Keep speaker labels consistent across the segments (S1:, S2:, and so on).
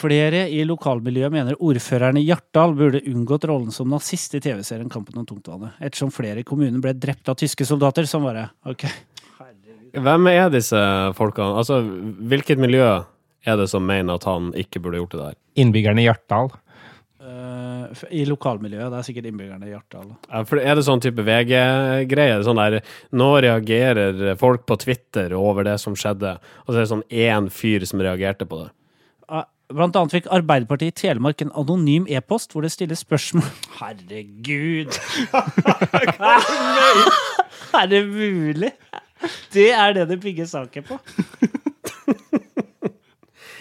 S1: Flere i lokalmiljøet mener ordføreren i Hjartdal burde unngått rollen som nazist i TV-serien Kampen om tungtvannet, ettersom flere i kommunen ble drept av tyske soldater, som det. Ok.
S2: Hvem er disse folkene? Altså, hvilket miljø er det som mener at han ikke burde gjort det der?
S3: Innbyggerne i Hjartdal.
S1: Eh, I lokalmiljøet. Det er sikkert innbyggerne i Hjartdal.
S2: Ja, For er det sånn type VG-greie? Sånn der Nå reagerer folk på Twitter over det som skjedde, og så er det sånn én fyr som reagerte på det.
S1: Blant annet fikk Arbeiderpartiet i Telemark en anonym e-post hvor det stilles spørsmål Herregud! er det mulig? Det er det det bygger saken på.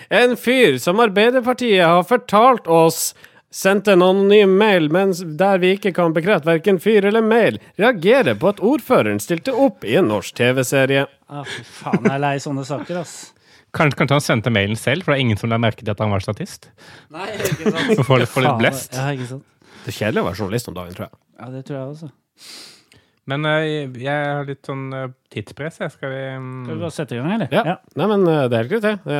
S2: En fyr som Arbeiderpartiet har fortalt oss sendte en anonym mail, mens der vi ikke kan bekrefte verken fyr eller mail, reagerer på at ordføreren stilte opp i en norsk TV-serie.
S1: Ah, fy faen, jeg er lei sånne saker, ass.
S3: Kanskje, kanskje han sendte mailen selv, for det er ingen som la merke til at han var statist?
S1: Nei, ikke sant.
S3: for, få litt, få litt blest.
S1: Ja, ikke sant.
S2: Det er kjedelig å være journalist om dagen, tror jeg.
S1: Ja, det tror jeg også.
S3: Men uh, jeg har litt sånn uh, tidspress. Jeg. Skal vi um...
S1: Skal vi bare sette i gang, eller?
S2: Ja. Nei, men uh, det er helt greit, det.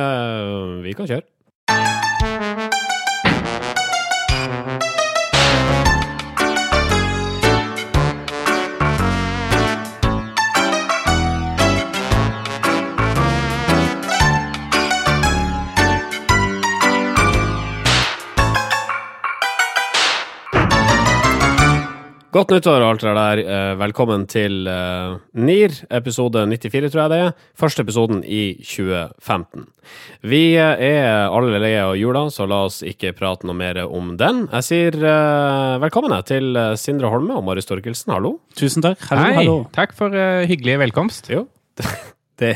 S2: Vi kan kjøre. Godt nyttår og alt det der. Eh, Velkommen til eh, NIR, episode 94, tror jeg det er. Første episoden i 2015. Vi eh, er alle leie av jula, så la oss ikke prate noe mer om den. Jeg sier velkommen til Sindre Holme og Marius Torkelsen. Hallo.
S1: Tusen takk. Hallo,
S3: Hei!
S1: hallo.
S3: Takk for hyggelig velkomst.
S2: Jo. Det,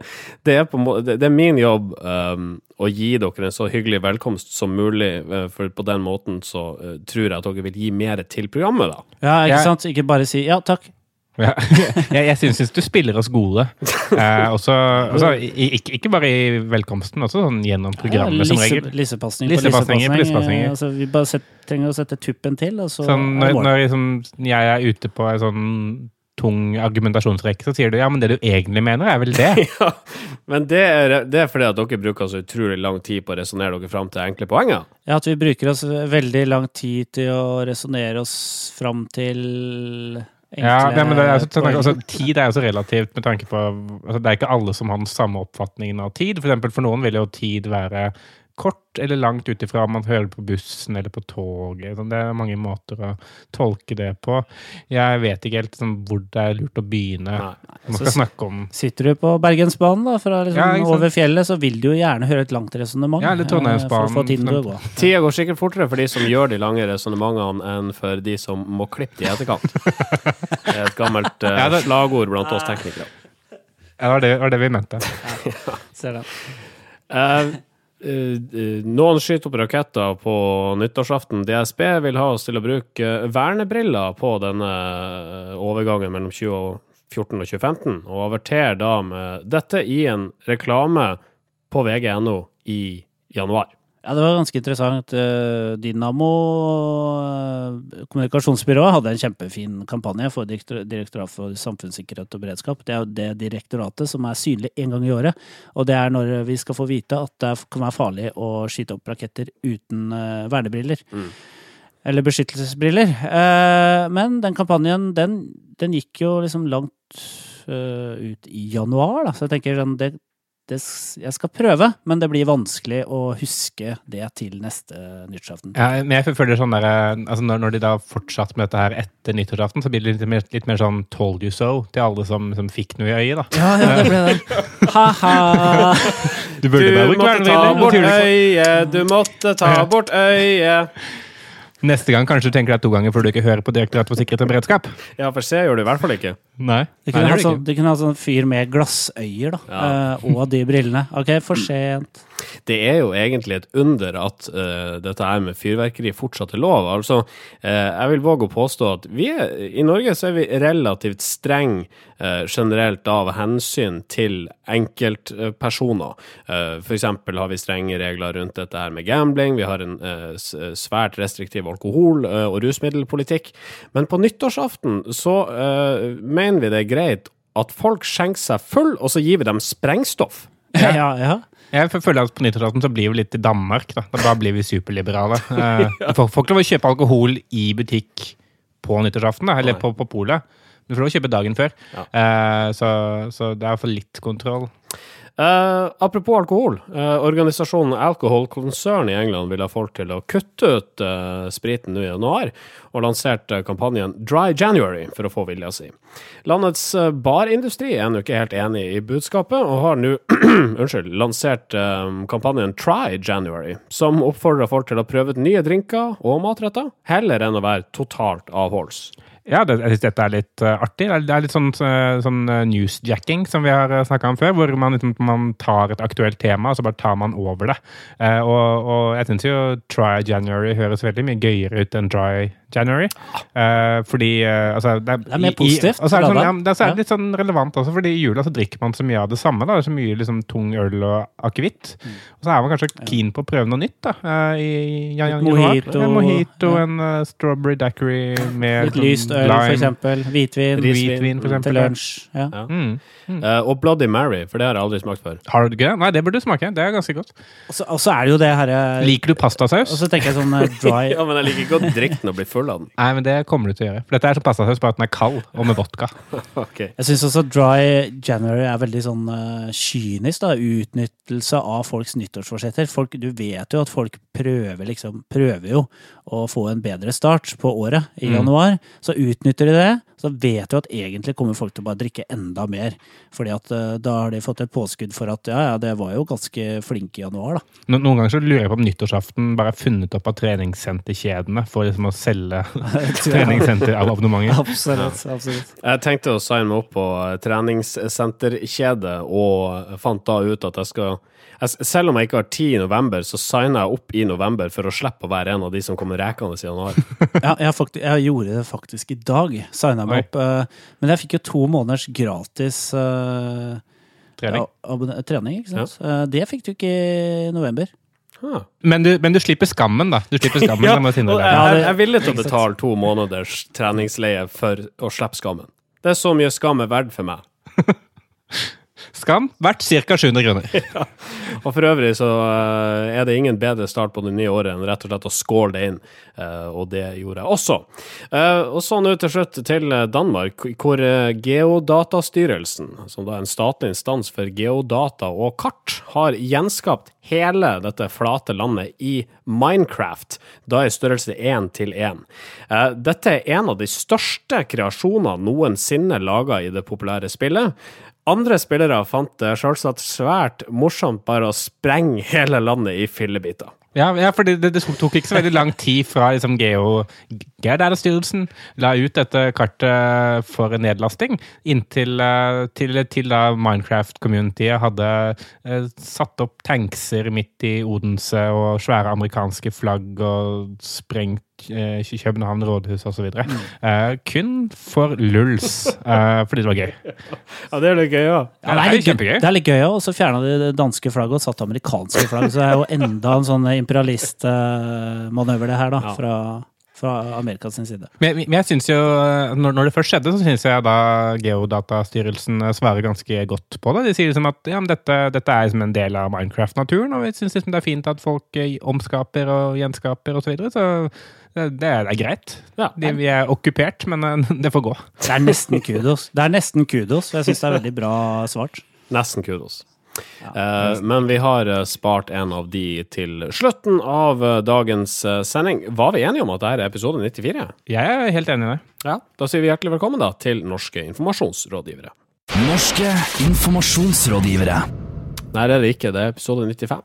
S2: det, er på, det, det er min jobb um, å gi dere en så hyggelig velkomst som mulig, eh, for på den måten så uh, tror jeg at dere vil gi mer til programmet, da.
S1: Ja, ikke sant? Ikke bare si ja, takk.
S3: Ja. jeg jeg syns, syns du spiller oss gode. Eh, også, også, ikke, ikke bare i velkomsten, også sånn gjennom programmet som regel.
S1: Lissepasning på lissepasning.
S3: lissepasninger.
S1: Altså, vi bare set, trenger å sette tuppen til, og så
S3: Sånn, når, når liksom, jeg er ute på en sånn tung argumentasjonsrekke, så sier du ja, men det du egentlig mener, er vel det?
S2: Ja, men det er, det er fordi at dere bruker så utrolig lang tid på å resonnere dere fram til enkle poenger.
S1: Ja, at vi bruker oss veldig lang tid til å resonnere oss fram til enkle
S3: Ja, men det er,
S1: altså,
S3: altså, Tid er jo så relativt med tanke på altså, Det er ikke alle som har den samme oppfatningen av tid. For eksempel for noen vil jo tid være kort eller langt ut ifra om man hører på bussen eller på toget. Sånn, Det er mange måter å tolke det på. Jeg vet ikke helt sånn, hvor det er lurt å begynne.
S2: Nei.
S3: Man
S1: Så
S3: skal snakke om
S1: Sitter du på Bergensbanen da, fra liksom
S3: Ja,
S1: over fjellet, så vil du jo gjerne høre et langt resonnement.
S3: Ja, eller
S1: eh,
S3: Trondheimsbanen,
S1: For å få tiden til å gå.
S2: Tida går sikkert fortere for de som gjør de lange resonnementene, enn for de som må klippe de i etterkant. Det er et gammelt uh,
S3: Ja, det-
S2: slagord blant oss teknikere.
S3: Ja, det var det, det var det vi mente.
S1: Ser den.
S2: Eh, eh, eh, noen skyter opp raketter på nyttårsaften. DSB vil ha oss til å bruke vernebriller på denne eh, overgangen mellom 2014 og 2015, og averterer da med dette i en reklame på vg.no i januar.
S1: Ja, det var ganske interessant. Eh, Dynamo eh, kommunikasjonsbyrået hadde en kjempefin kampanje for Direktor- Direktoratet for samfunnssikkerhet og beredskap. Det er jo det direktoratet som er synlig én gang i året. Og det er når vi skal få vite at det kan være farlig å skyte opp raketter uten eh, vernebriller.
S2: Mm.
S1: Eller beskyttelsesbriller. Men den kampanjen, den, den gikk jo liksom langt ut i januar, da. Så jeg tenker sånn det, det, jeg skal prøve, men det blir vanskelig å huske det til neste nyttårsaften.
S3: Ja, men jeg føler sånn der, eh, altså når, når de da fortsatte med dette her etter nyttårsaften, så blir det litt mer, litt mer sånn 'told you so' til alle som, som fikk noe i øyet, da.
S1: Ja, ja, det ble det. Ha-ha!
S3: Du
S2: Du måtte ta bort øyet, du måtte ta bort øyet.
S3: Neste gang kanskje du tenker deg to ganger før du ikke hører på Direktoratet for sikkerhet og beredskap.
S2: Ja, for se gjør du i hvert fall ikke.
S3: Nei.
S1: De kunne
S3: det
S1: hatt sånn, de kunne hatt sånn fyr med glassøyer, da.
S2: Ja.
S1: eh, Og de brillene. Ok, for sent.
S2: Det er jo egentlig et under at uh, dette her med fyrverkeri fortsatt er lov. Altså, uh, jeg vil våge å påstå at vi er, i Norge så er vi relativt streng uh, generelt av hensyn til enkeltpersoner. Uh, eksempel har vi strenge regler rundt dette her med gambling, vi har en svært restriktiv alkohol- og rusmiddelpolitikk. Men på nyttårsaften så mener vi det er greit at folk skjenker seg full, og så gir vi dem sprengstoff.
S1: Ja, ja.
S3: Jeg føler at på nyttårsaften så blir vi litt i Danmark. Da, da blir vi superliberale. Eh, Folk får ikke lov å kjøpe alkohol i butikk på nyttårsaften, da, eller på, på polet. Du får lov å kjøpe dagen før.
S2: Ja.
S3: Uh, så, så det er for litt kontroll.
S2: Eh, apropos alkohol. Uh, organisasjonen Alcohol Concern i England vil ha folk til å kutte ut uh, spriten nå i januar, og lanserte kampanjen Dry January for å få vilja si. Landets barindustri er ennå ikke helt enig i budskapet, og har nå lansert kampanjen Try January, som oppfordrer folk til å prøve ut nye drinker og matretter, heller enn å være totalt avholds.
S3: Ja, det, jeg synes dette er litt uh, artig. Det er, er litt sånn, eh, sånn eh, newsjacking som vi har snakka om før, hvor man, liksom, man tar et aktuelt tema, og så bare tar man over det. Uh, og, og jeg syns jo Try January høres veldig mye gøyere ut enn Dry January. Uh, fordi altså, det,
S1: Det er mer
S3: positivt. i- Og så er det, sånn, ja, det er så er det litt sånn relevant også, fordi i jula så drikker man så mye av det samme. da, Det er så mye liksom, tung øl og akevitt.
S1: Mm.
S3: Og så er man kanskje keen på å prøve noe nytt da, i
S1: Litt
S3: januar.
S1: mojito.
S3: En mojito,
S1: Ja.
S3: en strawberry daiquiri med
S1: Litt lyst øl, for eksempel. Hvitvin.
S3: Hvitvin, for eksempel.
S1: Til lunsj. Ja.
S2: Ja.
S3: Mm.
S2: Eh, og Bloody Mary, for det har jeg aldri smakt før.
S3: Har du ikke det? Nei, det burde du smake. Det er ganske godt.
S1: Og så- Og så er det jo det herre
S3: Liker du pastasaus?
S1: Og så tenker jeg sånn eh, dry
S2: Ja, men jeg liker ikke å drikke den og bli full av den.
S3: Nei, men det kommer du til å gjøre. For dette er sånn pastasaus, bare at den er kald, og med vodka.
S2: okay.
S1: Jeg syns også Dry January er veldig sånn uh, kynisk. da, Utnyttelse av folks nyttårsforsetter. Folk, du vet jo at folk prøver liksom, prøver jo å få en bedre start på året i
S3: Mm.
S1: januar. Så utnytter de det. Så vet du at egentlig kommer folk til å bare drikke enda mer. Fordi at eh, da har de fått et påskudd for at ja, ja, det var jo ganske flinke i januar, da.
S3: No noen ganger så lurer jeg på om nyttårsaften bare er funnet opp av treningssenterkjedene for liksom å selge treningssenterabonnementer.
S1: Absolutt. absolutt.
S2: Jeg tenkte å signe meg opp på treningssenterkjede, og fant da ut at jeg skal jeg, Selv om jeg ikke har tid i november, så signer jeg opp i november for å slippe å være en av de som kommer rekende i januar.
S1: Ja, jeg, faktisk, jeg gjorde det faktisk i dag. Signa. Meg opp. eh, Men jeg fikk jo to måneders gratis uh,
S3: Trening.
S1: ja, trening. ikke sant? Eh, Det fikk du ikke i november.
S2: Ah.
S3: Men du, men du slipper skammen, da. Du slipper skammen,
S2: Ja,
S3: jeg
S2: jeg, jeg er villig til å betale to måneders treningsleie for å slippe skammen. Det er så mye skam er verdt for meg.
S3: Skam verdt ca. 700 kroner.
S2: Og for øvrig så eh, er det ingen bedre start på det nye året enn rett og slett å skåle det inn, eh, og det gjorde jeg også. Eh, og så nå til slutt til Danmark, hvor Geodatastyrelsen, som da er en statlig instans for geodata og kart, har gjenskapt hele dette flate landet i Minecraft, da i størrelse 1 til 1. Eh, dette er en av de største kreasjonene noensinne laga i det populære spillet. Andre spillere fant det selvsagt svært morsomt bare å sprenge hele landet i fillebiter.
S3: Ja, ja for det, det, tok ikke så veldig lang tid fra liksom, Geo Geodata-styrelsen la ut dette kartet for nedlasting, inntil eh, til, til da Minecraft-communityet hadde eh, satt opp tankser midt i Odense og svære amerikanske flagg og sprengt København rådhus osv.
S1: Mm.
S3: Eh, kun for lulls, uh, fordi det var gøy.
S2: Ja, det er litt gøy, ja.
S3: Ja, det er
S1: litt gøy.
S3: kjempegøy.
S1: Det er litt gøy. Og så fjerna de det danske flagget og satte amerikanske flagg. Så det er jo enda en sånn imperialistmanøver, det her, da.
S2: Ja.
S1: Fra, fra Amerikas side.
S3: Men, men jeg synes jo, når, når det først skjedde, så syns jeg da Geodatastyrelsen eh, svarer ganske godt på det. De sier liksom at ja, men dette, dette er liksom en del av Minecraft-naturen, og vi syns liksom det er fint at folk eh, omskaper og gjenskaper osv. Så, videre, så det, det er, det er greit.
S2: Ja.
S3: De, vi er okkupert, men eh, det får gå.
S1: Det er nesten kudos. Det er nesten kudos, og jeg syns det er veldig bra svart.
S2: Nesten kudos. Eh, men vi har eh, spart en av de til slutten av eh, dagens sending. Var vi enige om at dette er episode 94?
S3: Jeg er helt enig i det.
S2: Ja. Da sier vi hjertelig velkommen da til Norske informasjonsrådgivere.
S4: Norske informasjonsrådgivere.
S2: Nei, det er det ikke. Det er episode 95.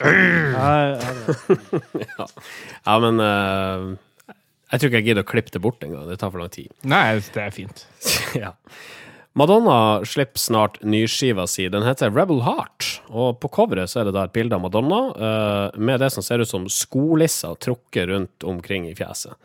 S1: Ja, ja,
S2: Ja, men uh, jeg tror ikke jeg gidder å klippe det bort engang. Det tar for lang tid.
S3: Nei, det er fint.
S2: ja. Madonna slipper snart nyskiva si. Den heter Rebel Heart. Og på coveret så er det da et bilde av Madonna eh, med det som ser ut som skolisser trukket rundt omkring i fjeset.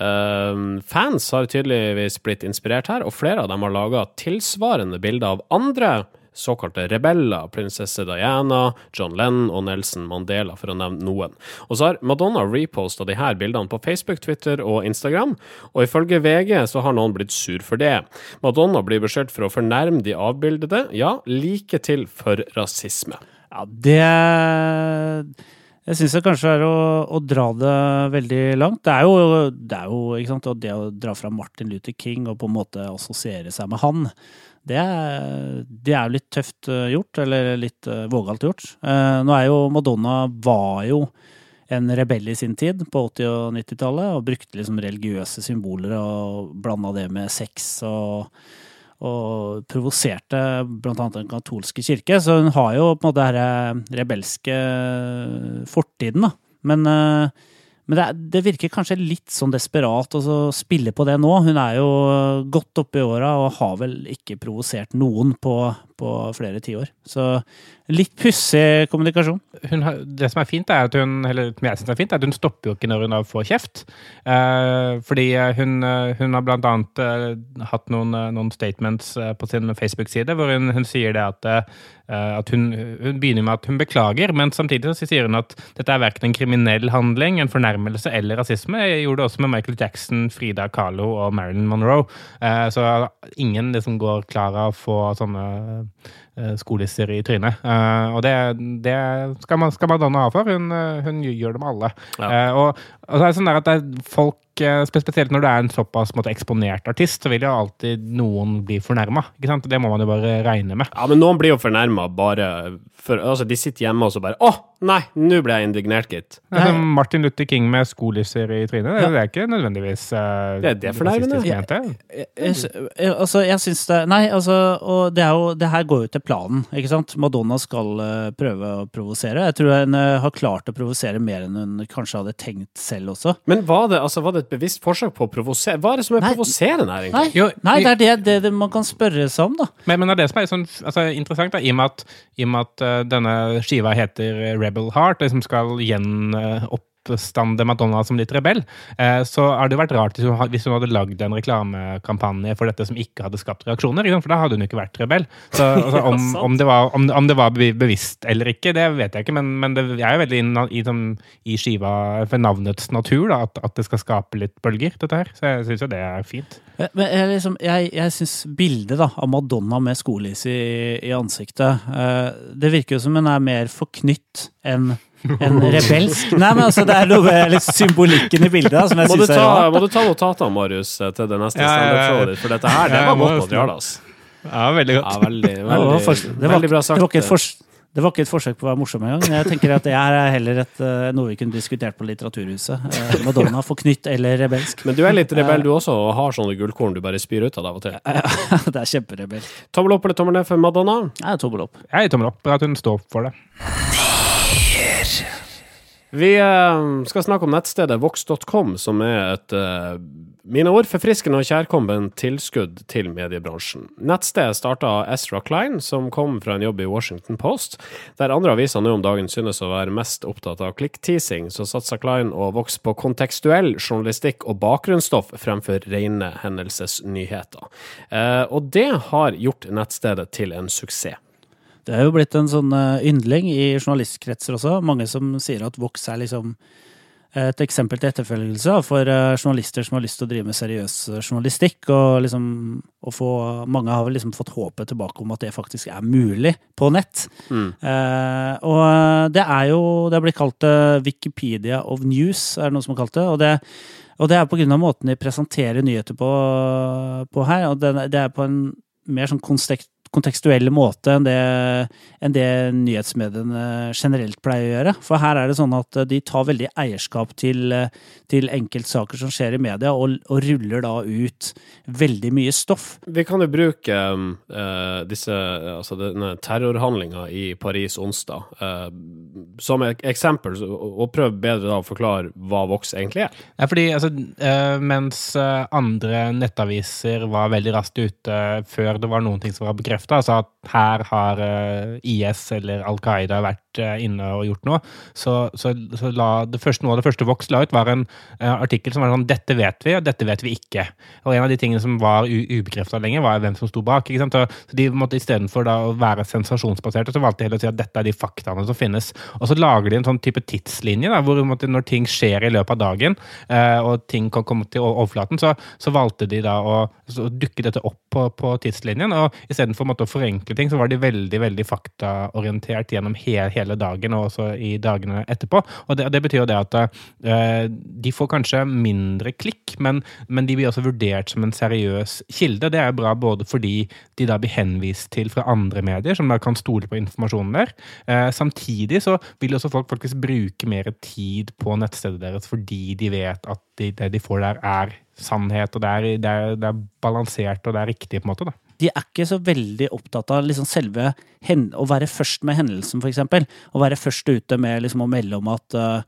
S2: Eh, fans har tydeligvis blitt inspirert her, og flere av dem har laga tilsvarende bilder av andre såkalte rebeller. Prinsesse Diana, John Lennon og Nelson Mandela, for å nevne noen. Og så har Madonna reposta de her bildene på Facebook, Twitter og Instagram, og ifølge VG så har noen blitt sur for det. Madonna blir beskyldt for å fornærme de avbildede, ja, like til for rasisme.
S1: Ja, det Jeg syns det kanskje er å, å, dra det veldig langt. Det er jo, det er jo det å dra fra Martin Luther King og på en måte assosiere seg med han, det er, det er litt tøft eh, gjort, eller litt uh, vågalt gjort. Uh, nå er jo Madonna var jo en rebell i sin tid, på 80- og 90-tallet, og brukte liksom religiøse symboler og blanda det med sex og og provoserte bl.a. den katolske kirke. Så hun har jo på en måte denne rebelske fortiden, da. Men, eh, men det, det, virker kanskje litt sånn desperat å spille på det nå. Hun er jo godt oppe i åra og har vel ikke provosert noen på, på flere tiår. Så litt pussig kommunikasjon.
S3: Har, det som er fint, er at hun eller som jeg synes er fint, er at hun stopper jo ikke når hun får kjeft. Eh, fordi hun, hun, har blant annet eh, hatt noen, noen, statements eh, på sin Facebook-side hvor hun, hun, sier det at, eh, at hun, hun, begynner med at hun beklager, men samtidig så sier hun at dette er verken en kriminell handling, en fornærmelse eller rasisme. Jeg gjorde det også med Michael Jackson, Frida Kahlo og Marilyn Monroe. Eh, så ingen liksom går klar av å få sånne Eh, skolisser i trynet. Uh, og det, det skal, man, skal, Madonna ha for. Hun, eh, hun gjør dem alle. Ja. Og, og, så er det sånn at det er folk Spesielt når du er en såpass måte, eksponert artist, så vil jo alltid noen bli fornærma. Det må man jo bare regne med.
S2: Ja, men noen blir jo fornærma bare for altså, De sitter hjemme og så bare Å, nei, nå ble jeg indignert, gitt.
S3: Ja, Martin Luther King med skolisser i trynet, det, det er ikke nødvendigvis uh,
S2: Det er det fornærmende.
S1: Jeg, jeg, jeg, altså, jeg syns det Nei, altså Og det er jo Det her går jo til planen, ikke sant? Madonna skal uh, prøve å provosere. Jeg tror hun uh, har klart å provosere mer enn hun kanskje hadde tenkt selv også.
S2: Men var det, altså, var det et bevisst forsøk på å provosere? Hva er det som er nei, provoserende her,
S1: egentlig? Nei, jo, nei det er det, det, det, man kan spørre seg om, da.
S3: Men, men det er det som er sånn, altså, interessant, da, i og med at, i og med at uh, denne skiva heter Rebel Heart, og liksom skal gjenopp oppstande Madonna som litt rebell, eh, så har det vært rart hvis hun hadde lagd en reklamekampanje for dette som ikke hadde skapt reaksjoner, for da hadde hun ikke vært rebell. Så altså, om, om, det var, om, om, det var, bevisst eller ikke, det vet jeg ikke, men, men det er jo veldig i, i, i skiva for navnets natur da, at, at, det skal skape litt bølger, dette her. Så jeg syns jo det er fint.
S1: Men jeg, liksom, jeg, jeg syns bildet da, av Madonna med skolis i, i ansiktet eh, Det virker jo som hun er mer forknytt enn en rebelsk Nei, men altså, det er noe med litt symbolikken i bildet som jeg syns er rart.
S2: Må du ta notatene, Marius, til det neste ja, standup-showet ditt, for dette her, det var godt materiale, altså.
S3: Ja, veldig godt.
S2: Ja, veldig, veldig, veldig bra sagt.
S1: Det var ikke et forsøk det var ikke et forsøk på å være morsom engang. Jeg tenker at det er heller et, eh, noe vi kunne diskutert på Litteraturhuset. Eh, Madonna forknytt eller rebelsk.
S2: Men du er litt rebell du også, og har sånne gullkorn du bare spyr ut av av og til.
S1: Ja, det er kjemperebell.
S2: Tommel opp eller tommel ned for Madonna?
S1: Jeg er tommel opp.
S3: Jeg er tommel opp. Bra at hun står for det.
S2: Vi uh, skal snakke om nettstedet vox.com, som er et uh, mine ord forfriskende og kjærkomment tilskudd til mediebransjen. Nettstedet starta Ezra Klein, som kom fra en jobb i Washington Post. Der andre aviser nå om dagen synes å være mest opptatt av klikkteasing, så satsa Klein og Vox på kontekstuell journalistikk og bakgrunnsstoff fremfor rene hendelsesnyheter. Uh, og det har gjort nettstedet til en suksess.
S1: Det er jo blitt en sånn eh, yndling i journalistkretser også. Mange som sier at Vox er liksom et eksempel til etterfølgelse for eh, journalister som har lyst til å drive med seriøs eh, journalistikk. Og, liksom, og få, mange har vel liksom fått håpet tilbake om at det faktisk er mulig på nett. Mm. Eh, og det er jo Det har blitt kalt Wikipedia of News, er det noen som har kalt det. Og det, og det er på grunn av måten de presenterer nyheter på, på her. Og det, det er på en mer sånn konstekt kontekstuell måte enn det, enn det, nyhetsmediene generelt pleier å gjøre. For her er det sånn at de tar veldig eierskap til, til enkeltsaker som skjer i media, og, og, ruller da ut veldig mye stoff.
S2: Vi kan jo bruke uh, disse, altså denne terrorhandlinga i Paris onsdag uh, som et eksempel, og prøve bedre da å forklare hva Vox egentlig er.
S3: Ja, fordi altså, uh, mens andre nettaviser var veldig raskt ute før det var noen ting som var bekreftet bekrefta, altså at her har eh, IS eller Al Qaida vært eh, inne og gjort noe, så, så, så la det første, noe av det første Vox la ut, var en eh, artikkel som var sånn 'Dette vet vi, og dette vet vi ikke'. Og en av de tingene som var ubekrefta lenge, var hvem som sto bak. ikke sant? Så de måtte Istedenfor å være sensasjonsbaserte, så valgte de heller å si at dette er de faktaene som finnes. Og så lager de en sånn type tidslinje, da, hvor måtte, når ting skjer i løpet av dagen, og ting kan komme til overflaten, så, så valgte de da å dukke dette opp på, på tidslinjen. Og istedenfor å forenkle ting, så var de veldig veldig faktaorientert gjennom he hele dagen, og også i dagene etterpå. Og det, det betyr jo det at uh, de får kanskje mindre klikk, men, men, de blir også vurdert som en seriøs kilde. Det er bra både fordi de da blir henvist til fra andre medier, som da kan stole på informasjonen der. Uh, samtidig så vil også folk faktisk bruke mer tid på nettstedet deres fordi de vet at de, det de får der, er sannhet, og det er, det, er, det er, balansert og det er riktig, på en måte. da.
S1: De er ikke så veldig opptatt av liksom selve å være først med hendelsen, f.eks. Å være først ute med liksom å melde om at uh,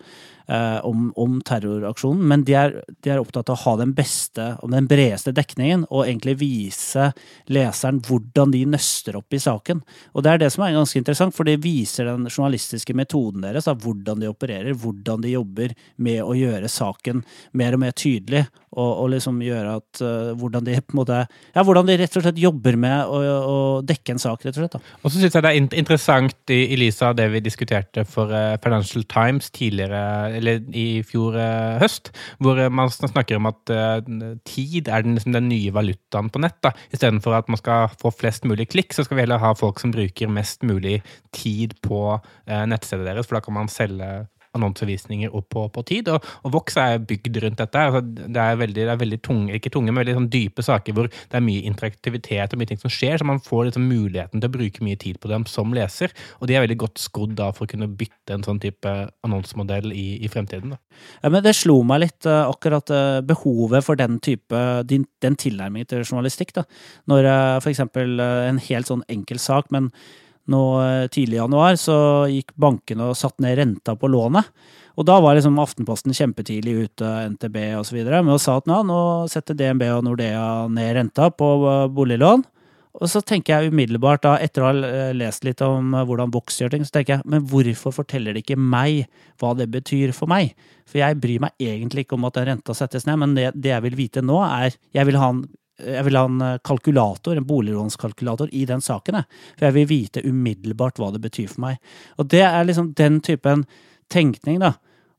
S1: eh, om, om, terroraksjonen, men de er, de er, opptatt av å ha den beste og den bredeste dekningen, og egentlig vise leseren hvordan de nøster opp i saken. Og det er det som er ganske interessant, for det viser den journalistiske metoden deres, av hvordan de opererer, hvordan de jobber med å gjøre saken mer og mer tydelig, og, og liksom gjøre at uh, hvordan de på en måte Ja, hvordan de rett og slett jobber med å, å dekke en sak, rett og slett. da.
S3: Og så syns jeg det er interessant i, i lys av det vi diskuterte for uh, Financial Times tidligere eller i fjor eh, høst, hvor man snakker om at eh, tid er den, liksom, den nye valutaen på nett. da. Istedenfor at man skal få flest mulig klikk, så skal vi heller ha folk som bruker mest mulig tid på eh, nettstedet deres, for da kan man selge annonsevisninger opp på, på tid. Og, og, Vox er bygd rundt dette. Altså, det er veldig, det er veldig tunge, ikke tunge, men veldig sånn dype saker hvor det er mye interaktivitet og mye ting som skjer, så man får liksom muligheten til å bruke mye tid på dem som leser. Og de er veldig godt skodd da for å kunne bytte en sånn type annonsemodell i, i fremtiden.
S1: Ja, men det slo meg litt uh, akkurat uh, behovet for den type din, den tilnærmingen til journalistikk. da. Når uh, for eksempel en helt sånn enkel sak, men nå eh, tidlig i januar, så gikk bankene og satte ned renta på lånet. Og da var liksom Aftenposten kjempetidlig ute, NTB osv., med å sa at nå, nå setter DNB og Nordea ned renta på eh, boliglån. Og så tenker jeg umiddelbart, da, etter å ha eh, lest litt om hvordan Vox gjør ting, så tenker jeg men hvorfor forteller de ikke meg hva det betyr for meg? For jeg bryr meg egentlig ikke om at den renta settes ned, men det, det jeg vil vite nå, er Jeg vil ha en jeg vil ha en eh, kalkulator, en boliglånskalkulator, i den saken. For jeg vil vite umiddelbart hva det betyr for meg. Og det er liksom den typen tenkning, da.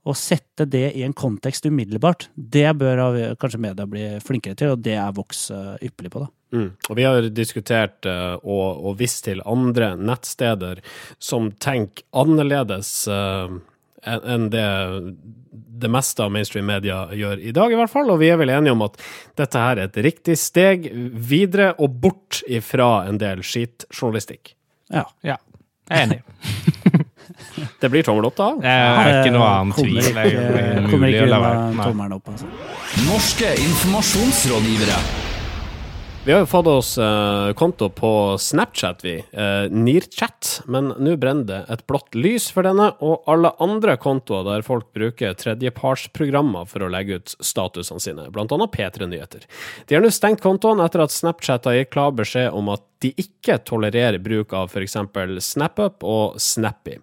S1: Å sette det i en kontekst umiddelbart, det bør kanskje media bli flinkere til, og det er Vox eh, ypperlig på, da.
S2: Mm. Og vi har diskutert uh, og, og vist til andre nettsteder som tenker annerledes uh, enn det det meste av mainstream media gjør i dag, i hvert fall. Og vi er vel enige om at dette her er et riktig steg videre og bort ifra en del skitjournalistikk.
S3: Ja. ja. Jeg er enig.
S2: det blir tommel opp, da?
S3: Det er ikke noe annen tvil.
S1: Kommer ikke, kommer ikke unna tommelen opp, altså.
S4: Norske informasjonsrådgivere.
S2: Vi har jo fått oss uh, konto på Snapchat, vi. Uh, Nearchat. Men nå brenner det et blått lys for denne, og alle andre kontoer der folk bruker tredjepartsprogrammer for å legge ut statusene sine, annet P3 Nyheter. De har nå stengt kontoen etter at Snapchat har gitt klar beskjed om at de ikke tolererer bruk av f.eks. SnapUp og Snappy.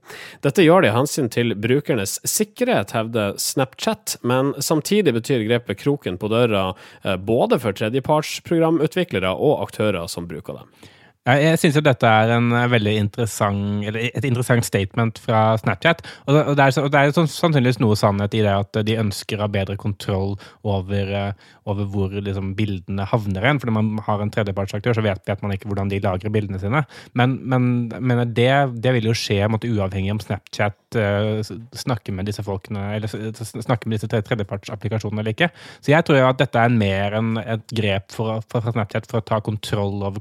S2: Dette gjør de av hensyn til brukernes sikkerhet, hevder Snapchat, men samtidig betyr grepet kroken på døra eh, både for tredjepartsprogramutviklere og aktører som bruker dem.
S3: Jeg syns dette er en eh, veldig interessant, et interessant statement fra Snapchat. Og det er, det er sannsynligvis noe sannhet i det at de ønsker å ha bedre kontroll over, eh, over hvor liksom, bildene havner igjen. For når man har en tredjepartsaktør, så vet, vet, man ikke hvordan de lagrer bildene sine. Men, men, men det, det, vil jo skje måtte, uavhengig om Snapchat snakker med disse folkene, eller snakke med disse tredjepartsapplikasjonene eller ikke. Så jeg tror jo at dette er mer enn et grep for, Snapchat for å ta kontroll over,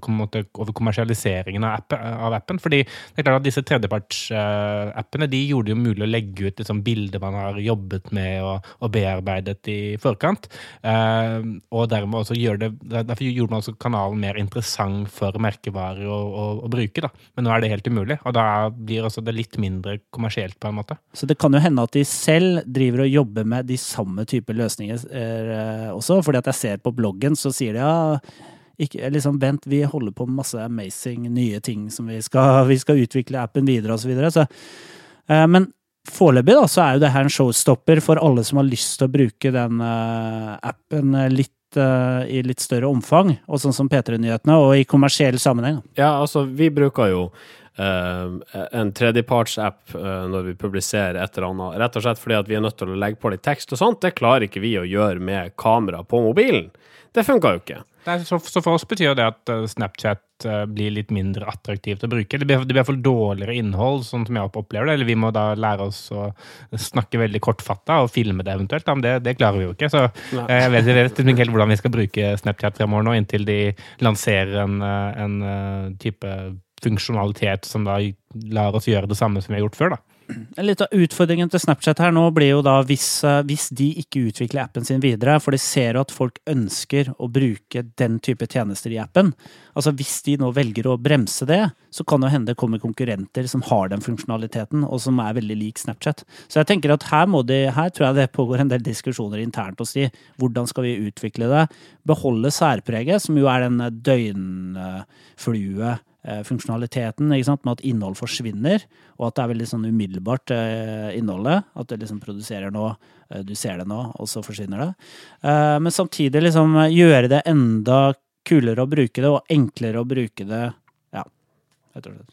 S3: over kommersialiseringen av, app, av, appen. fordi det er klart at disse tredjepartsappene de gjorde det jo mulig å legge ut liksom, bilder man har jobbet med og, og bearbeidet i forkant. Uh, og dermed også gjør det, Derfor gjorde man også kanalen mer interessant for merkevarer å, å, å, bruke. da. Men nå er det helt umulig, og da blir også det litt mindre kommersielt på en måte.
S1: Så det kan jo hende at de selv driver og jobber med de samme typer løsninger eh, også, fordi at jeg ser på bloggen, så sier de ja ikke, liksom, Vent, vi holder på med masse amazing nye ting som vi skal, vi skal utvikle appen videre, og så videre. Så, eh, men foreløpig da, så er jo det her en showstopper for alle som har lyst til å bruke den eh, appen litt eh, i litt større omfang, og sånn som P3-nyhetene, og i kommersiell sammenheng.
S2: Ja, altså, vi bruker jo en tredjepartsapp uh, når vi publiserer et eller annet, rett og slett fordi at vi er nødt til å legge på litt tekst og sånt. Det klarer ikke vi å gjøre med kamera på mobilen. Det funka jo ikke.
S3: Nei, så, så, for oss betyr det at uh, Snapchat blir litt mindre attraktivt å bruke. Det blir, det blir iallfall dårligere innhold, sånn som jeg opplever det. Eller vi må da lære oss å snakke veldig kortfatta og filme det eventuelt. Men det, det klarer vi jo ikke. Så jeg vet, jeg vet ikke helt hvordan vi skal bruke Snapchat fremover nå, inntil de lanserer en, en type funksjonalitet som da lar oss gjøre det samme som vi har gjort før. da.
S1: Litt av utfordringen til Snapchat her nå blir jo da hvis, hvis, de ikke utvikler appen sin videre, for de ser jo at folk ønsker å bruke den type tjenester i appen. Altså Hvis de nå velger å bremse det, så kan det hende det kommer konkurrenter som har den funksjonaliteten, og som er veldig lik Snapchat. Så jeg tenker at her, må de, her tror jeg det pågår en del diskusjoner internt hos de. Hvordan skal vi utvikle det? Beholde særpreget, som jo er den døgnflue Eh, funksjonaliteten, med at innhold forsvinner, og at det er veldig sånn umiddelbart eh, innholdet. At det liksom produserer noe, eh, du ser det nå, og så forsvinner det. Men samtidig liksom gjøre det enda kulere å bruke det, og enklere å bruke det rett og
S2: slett.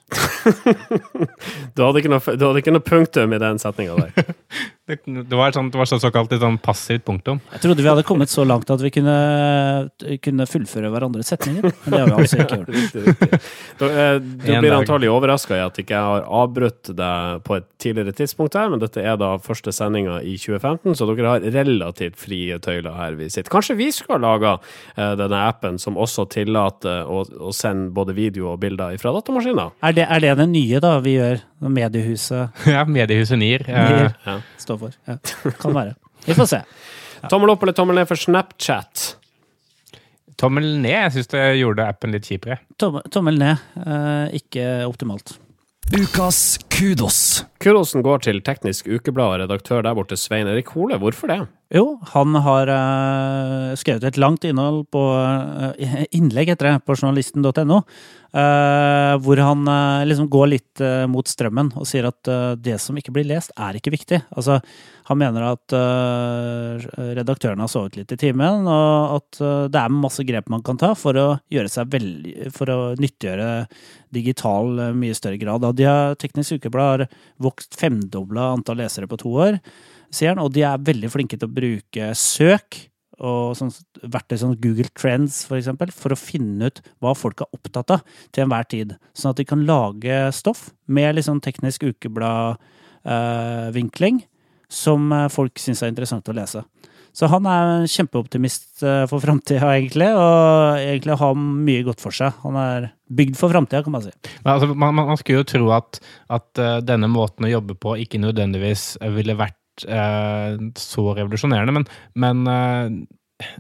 S2: ikke du hadde ikke noe punktum i den setninga der.
S3: det, det, var sånn, det var såkalt et sånn passivt punktum.
S1: Jeg trodde vi hadde kommet så langt at vi kunne, kunne fullføre hverandres setninger. Men det har vi altså ikke gjort. riktig, riktig.
S2: Du, eh, du blir antagelig overraska i at ikke jeg har avbrutt deg på et tidligere tidspunkt her, men dette er da første sendinga i 2015, så dere har relativt frie tøyler her vi sitter. Kanskje vi skulle ha laga eh, denne appen som også tillater å, å sende både video og bilder fra
S1: datamaskiner? Er det, er det det nye da vi gjør? Mediehuset
S3: Ja, Mediehuset NIR.
S1: NIR ja. står for. Ja. Kan være. Vi får se.
S2: Ja. Tommel opp eller tommel ned for Snapchat?
S3: Tommel ned. Jeg syns det gjorde appen litt kjipere.
S1: Tommel, tommel ned. Eh, ikke optimalt.
S4: Ukas kudos.
S2: Kudosen går til Teknisk Ukeblad og redaktør der borte, Svein Erik Hole. Hvorfor det?
S1: Jo, han har uh, skrevet et langt innhold på uh, innlegg etter det, på journalisten.no. Uh, hvor han liksom går litt mot strømmen og sier at det som ikke blir lest, er ikke viktig. Altså, han mener at redaktørene har sovet litt i timen, og at det er masse grep man kan ta for å gjøre seg veldig, for å nyttiggjøre digital mye større grad. De har, Teknisk Ukeblad har vokst femdobla antall lesere på to år, sier han, og de er veldig flinke til å bruke søk og sånn, verktøy som Google Trends for eksempel, for å finne ut hva folk er opptatt av til enhver tid. Sånn at de kan lage stoff med liksom teknisk ukeblad-vinkling eh, som eh, folk syns er interessant å lese. Så han er en kjempeoptimist eh, for framtida, egentlig, og egentlig har mye godt for seg. Han er bygd for framtida, kan man si.
S3: Altså, man, man, skulle jo tro at, at, denne måten å jobbe på ikke nødvendigvis ville vært eh, så revolusjonerende, men, men eh,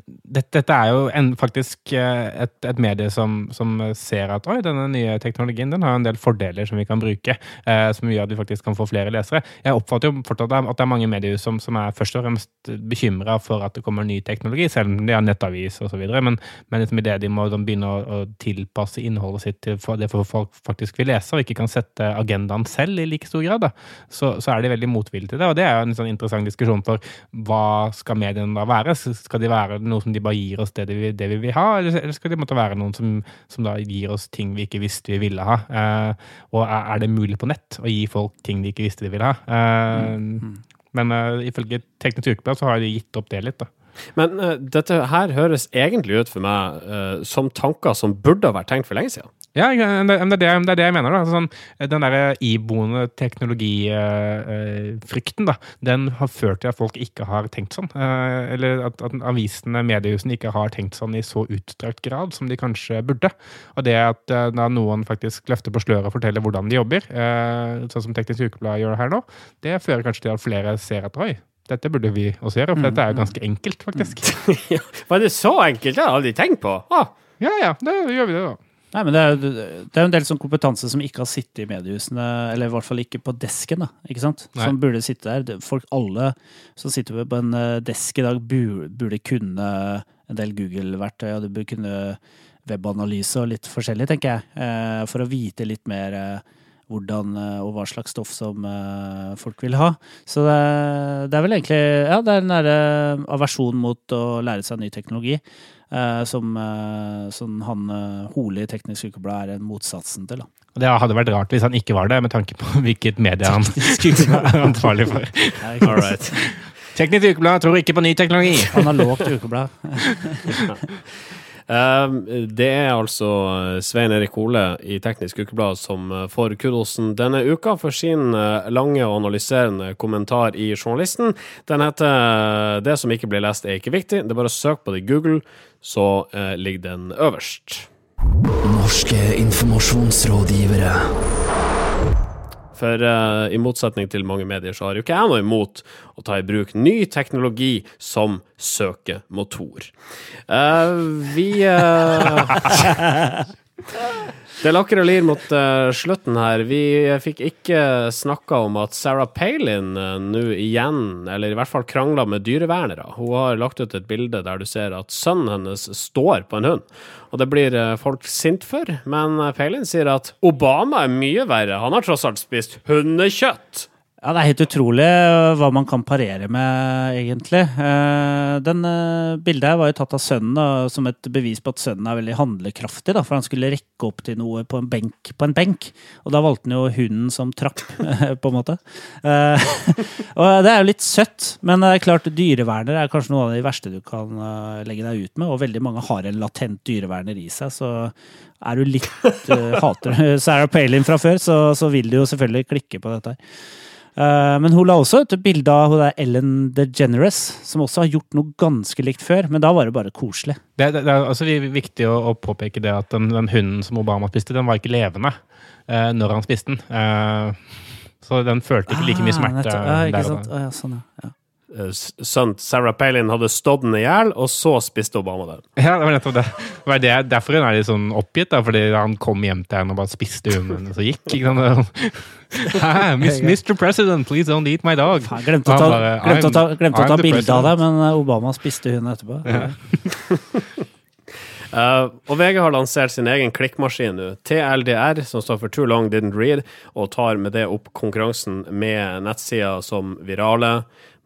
S3: dette, dette, er jo en, faktisk eh, et, et medie som, som, ser at oi, denne nye teknologien den har en del fordeler som vi kan bruke, eh, som gjør at vi faktisk kan få flere lesere. Jeg oppfatter jo fortsatt at det er mange medier som, som er først og fremst bekymra for at det kommer ny teknologi, selv om de har nettavis osv. Men, men liksom idet de må begynne å, å, tilpasse innholdet sitt til det folk faktisk vil lese, og ikke kan sette agendaen selv i like stor grad, da, så, så, er de veldig motvillige til det. Og det er jo en sånn interessant diskusjon for hva skal mediene da være? Skal de være noe som de bare gir oss det, de, det vi vil ha, eller skal det måtte være noen som, som, da gir oss ting vi ikke visste vi ville ha? Eh, og er, er, det mulig på nett å gi folk ting de ikke visste de ville ha? Eh, mm. Men uh, ifølge Teknisk Ukeblad så har de gitt opp det litt, da.
S2: Men uh, dette her høres egentlig ut for meg uh, som tanker som burde ha vært tenkt for lenge siden.
S3: Ja, det, er det, det, er det jeg mener. da. Sånn, den der iboende teknologifrykten, da, den har ført til at folk ikke har tenkt sånn. Eh, eller at, at avisene, mediehusene, ikke har tenkt sånn i så utstrakt grad som de kanskje burde. Og det at eh, da noen faktisk løfter på sløret og forteller hvordan de jobber, eh, sånn som Teknisk Ukeblad gjør her nå, det fører kanskje til at flere ser at oi, dette burde vi også gjøre, for dette er jo mm. ganske enkelt, faktisk.
S2: ja, var det så enkelt? Det har jeg aldri tenkt på. Ah.
S3: Ja ja, det gjør vi det, da.
S1: Nei, men det er, det er en del sånn kompetanse som ikke har sittet i mediehusene, eller i hvert fall ikke på desken, da, ikke sant? Nei. Som burde sitte der. Folk, alle som sitter på en eh, desk i dag, burde, kunne en del Google-verktøy, og du burde kunne webanalyse og litt forskjellig, tenker jeg. Eh, for å vite litt mer eh, hvordan og hva slags stoff som folk vil ha. Så det, det er vel egentlig Ja, det er den derre aversjon mot å lære seg ny teknologi. Eh, som, eh, som han eh, Hole i Teknisk Ukeblad er en motsatsen til. Da.
S3: Det hadde vært rart hvis han ikke var det, med tanke på hvilket medie han er ansvarlig for.
S2: All right.
S3: Teknisk Ukeblad tror ikke på ny teknologi.
S1: Analogt ukeblad.
S2: Um, det er altså Svein Erik Hole i Teknisk Ukeblad som uh, får kudosen denne uka for sin uh, lange og analyserende kommentar i Journalisten. Den heter 'Det som ikke blir lest, er ikke viktig'. Det er bare å søke på det i Google, så ligger den øverst.
S4: Norske informasjonsrådgivere.
S2: For uh, i motsetning til mange medier, så har jo ikke jeg noe imot å ta i bruk ny teknologi som søkemotor. Uh, vi uh, Det lakker og lir mot uh, slutten her. Vi fikk ikke snakka om at Sarah Palin uh, nå igjen, eller i hvert fall krangla med dyrevernere. Hun har lagt ut et bilde der du ser at sønnen hennes står på en hund. Og det blir uh, folk sint for, men Palin sier at Obama er mye verre. Han har tross alt spist hundekjøtt.
S1: Ja, Det er helt utrolig øh, hva man kan parere med, egentlig. Eh, Den øh, Bildet her var jo tatt av sønnen da, som et bevis på at sønnen er veldig handlekraftig. Da, for han skulle rekke opp til noe på en benk. På en benk og da valgte han jo hunden som trapp, på en måte. Eh, og Det er jo litt søtt, men det er klart dyreverner er kanskje noe av det verste du kan øh, legge deg ut med. Og veldig mange har en latent dyreverner i seg, så er du litt øh, hater Sarah Palin fra før, så, så vil du jo selvfølgelig klikke på dette her. Eh, Men hun la også ut bilde av hun der Ellen DeGeneres, som også har gjort noe ganske likt før, men da var det bare koselig.
S3: Det, det, det er også viktig å, å påpeke det at den, den hunden som Obama spiste, den var ikke levende eh, når han spiste den. Eh, så den følte ikke like mye
S1: Ah,
S3: smerte.
S1: nettopp. Ja,
S3: der og
S1: sant?
S3: da.
S1: Å, ja, sånn, ja. Ja.
S2: S- Sønnen til Sarah Palin hadde stått den i hjel, og så spiste Obama den.
S3: Ja, det var nettopp det. det, var det derfor hun er litt sånn oppgitt, da, fordi han kom hjem til henne og bare spiste hunden hennes og gikk. Ikke sant? Hæ, Mr. President, please don't eat my dog.
S1: Faen, glemte å ta,
S3: bare,
S1: glemte å ta,
S3: I'm-
S1: glemte å ta bilde av det, men eh, Obama spiste hunden etterpå.
S2: Uh, og VG har lansert sin egen klikkmaskin nå, TLDR, som står for Too Long Didn't Read, og tar med det opp konkurransen med nettsider som Virale,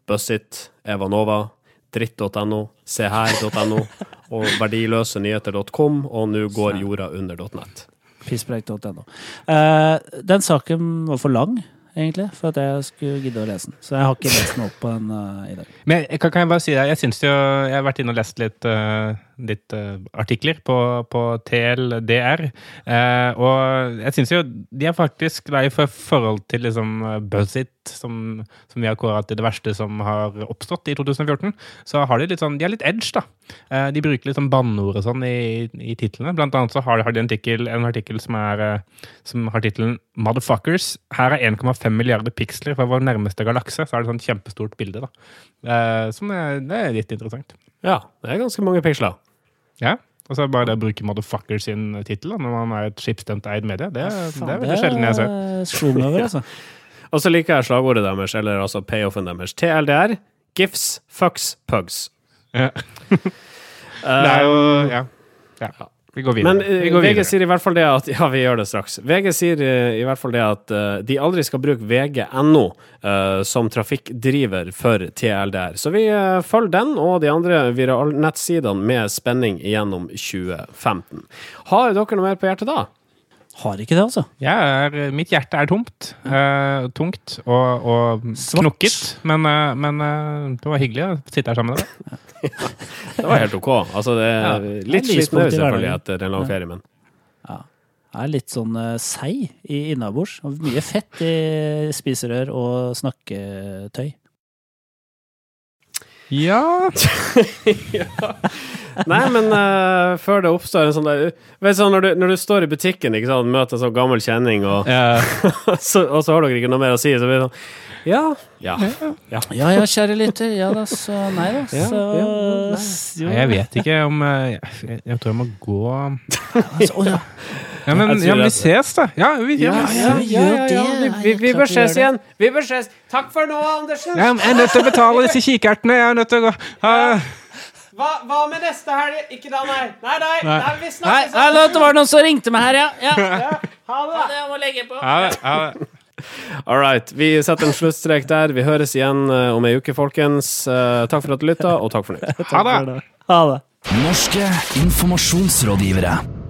S2: Bussit, Evanova, dritt.no, seher.no og verdiløsenyheter.com, og nå går jorda under.nett.
S1: Pisspreik.no. Uh, den saken var for lang, egentlig, for at jeg skulle gidde å lese den. Så jeg har ikke lest den opp på den uh, i dag.
S3: Men kan, kan jeg bare si det, jeg synes jo, jeg har vært inne og lest litt, eh, litt eh, artikler på, på TLDR, eh, og jeg synes jo de er faktisk lei for forhold til liksom eh, BuzzIt, som, som vi har kåret til det verste som har oppstått i 2014, så har de litt sånn, de er litt edge da. De bruker litt sånn banneord og sånn i, i titlene. Blant annet så har, de en artikkel, en artikkel som, er, som har tittelen Motherfuckers. Her er 1,5 milliarder piksler fra vår nærmeste galakse. Så er det sånn kjempestort bilde, da. Som er, det er litt interessant.
S2: Ja, det er ganske mange piksler.
S3: Ja. Og så bare det å bruke Motherfucker sin tittel når man er et skipsstemt-eid medie, det, det
S1: Faen,
S3: er veldig sjelden jeg ser.
S1: slo meg over, altså.
S2: Og så liker jeg slagordet deres, eller altså payoffen deres. TLDR, GIFs, fucks, pugs.
S3: Ja. Det er jo Ja. ja. Vi går videre.
S2: Men eh,
S3: vi går
S2: VG
S3: videre.
S2: sier i hvert fall det at Ja, vi gjør det straks. VG sier uh, i hvert fall det at uh, de aldri skal bruke VG.no uh, som trafikkdriver for TLDR. Så vi følger den og de andre viralnettsidene med spenning gjennom 2015. Har dere noe mer på hjertet da?
S1: Har ikke det, altså.
S3: Ja, er, mitt hjerte er tomt. Uh, tungt og, og knokket. Men, uh, men uh, det var hyggelig å sitte her sammen med deg.
S2: Det var helt ok. Altså, det
S1: Ja,
S2: er
S1: er
S2: litt er selvfølgelig etter en lang ferie, men
S1: Ja. Jeg er litt sånn uh, seig i innabords. Mye fett i spiserør og snakketøy.
S3: Ja
S2: Nei, men uh, før det oppstår en sånn der Vet sånn, når, du, når du står i butikken ikke sant, møter en sånn gammel kjenning, og, så, og så har dere ikke noe mer å si, så blir det sånn Ja. Ja.
S1: Ja ja, kjære lytter. Ja da, så nei da.
S2: Ja,
S1: Så
S2: ja, nei.
S1: jo.
S3: Jeg vet ikke om eh, Jeg, jeg tror jeg må gå
S1: Altså, å, ja.
S3: Men, ja, vi ses, da. Ja, vi, ja,
S1: Ja,
S3: ja,
S1: ja, gjør det.
S2: Vi, vi, vi bør ses igjen! Vi bør ses! Takk for nå, Andersen!
S3: Jeg er nødt til å betale disse kikertene. Jeg er nødt til å gå ha,
S2: Hva, hva med neste helg? Ikke da, nei. Nei, nei.
S3: Nei.
S2: nei vi
S1: Nei,
S2: snakkes.
S1: nei, det var noen som ringte meg her, ja. ja.
S2: Ha det.
S1: Det jeg må legge på.
S3: Ja, ja.
S2: All right. Vi setter en sluttstrek der. Vi høres igjen eh, om ei uke, folkens. Eh, takk for at du lytta, og takk for nå.
S3: Ha det!
S1: Ha det.
S4: Norske informasjonsrådgivere.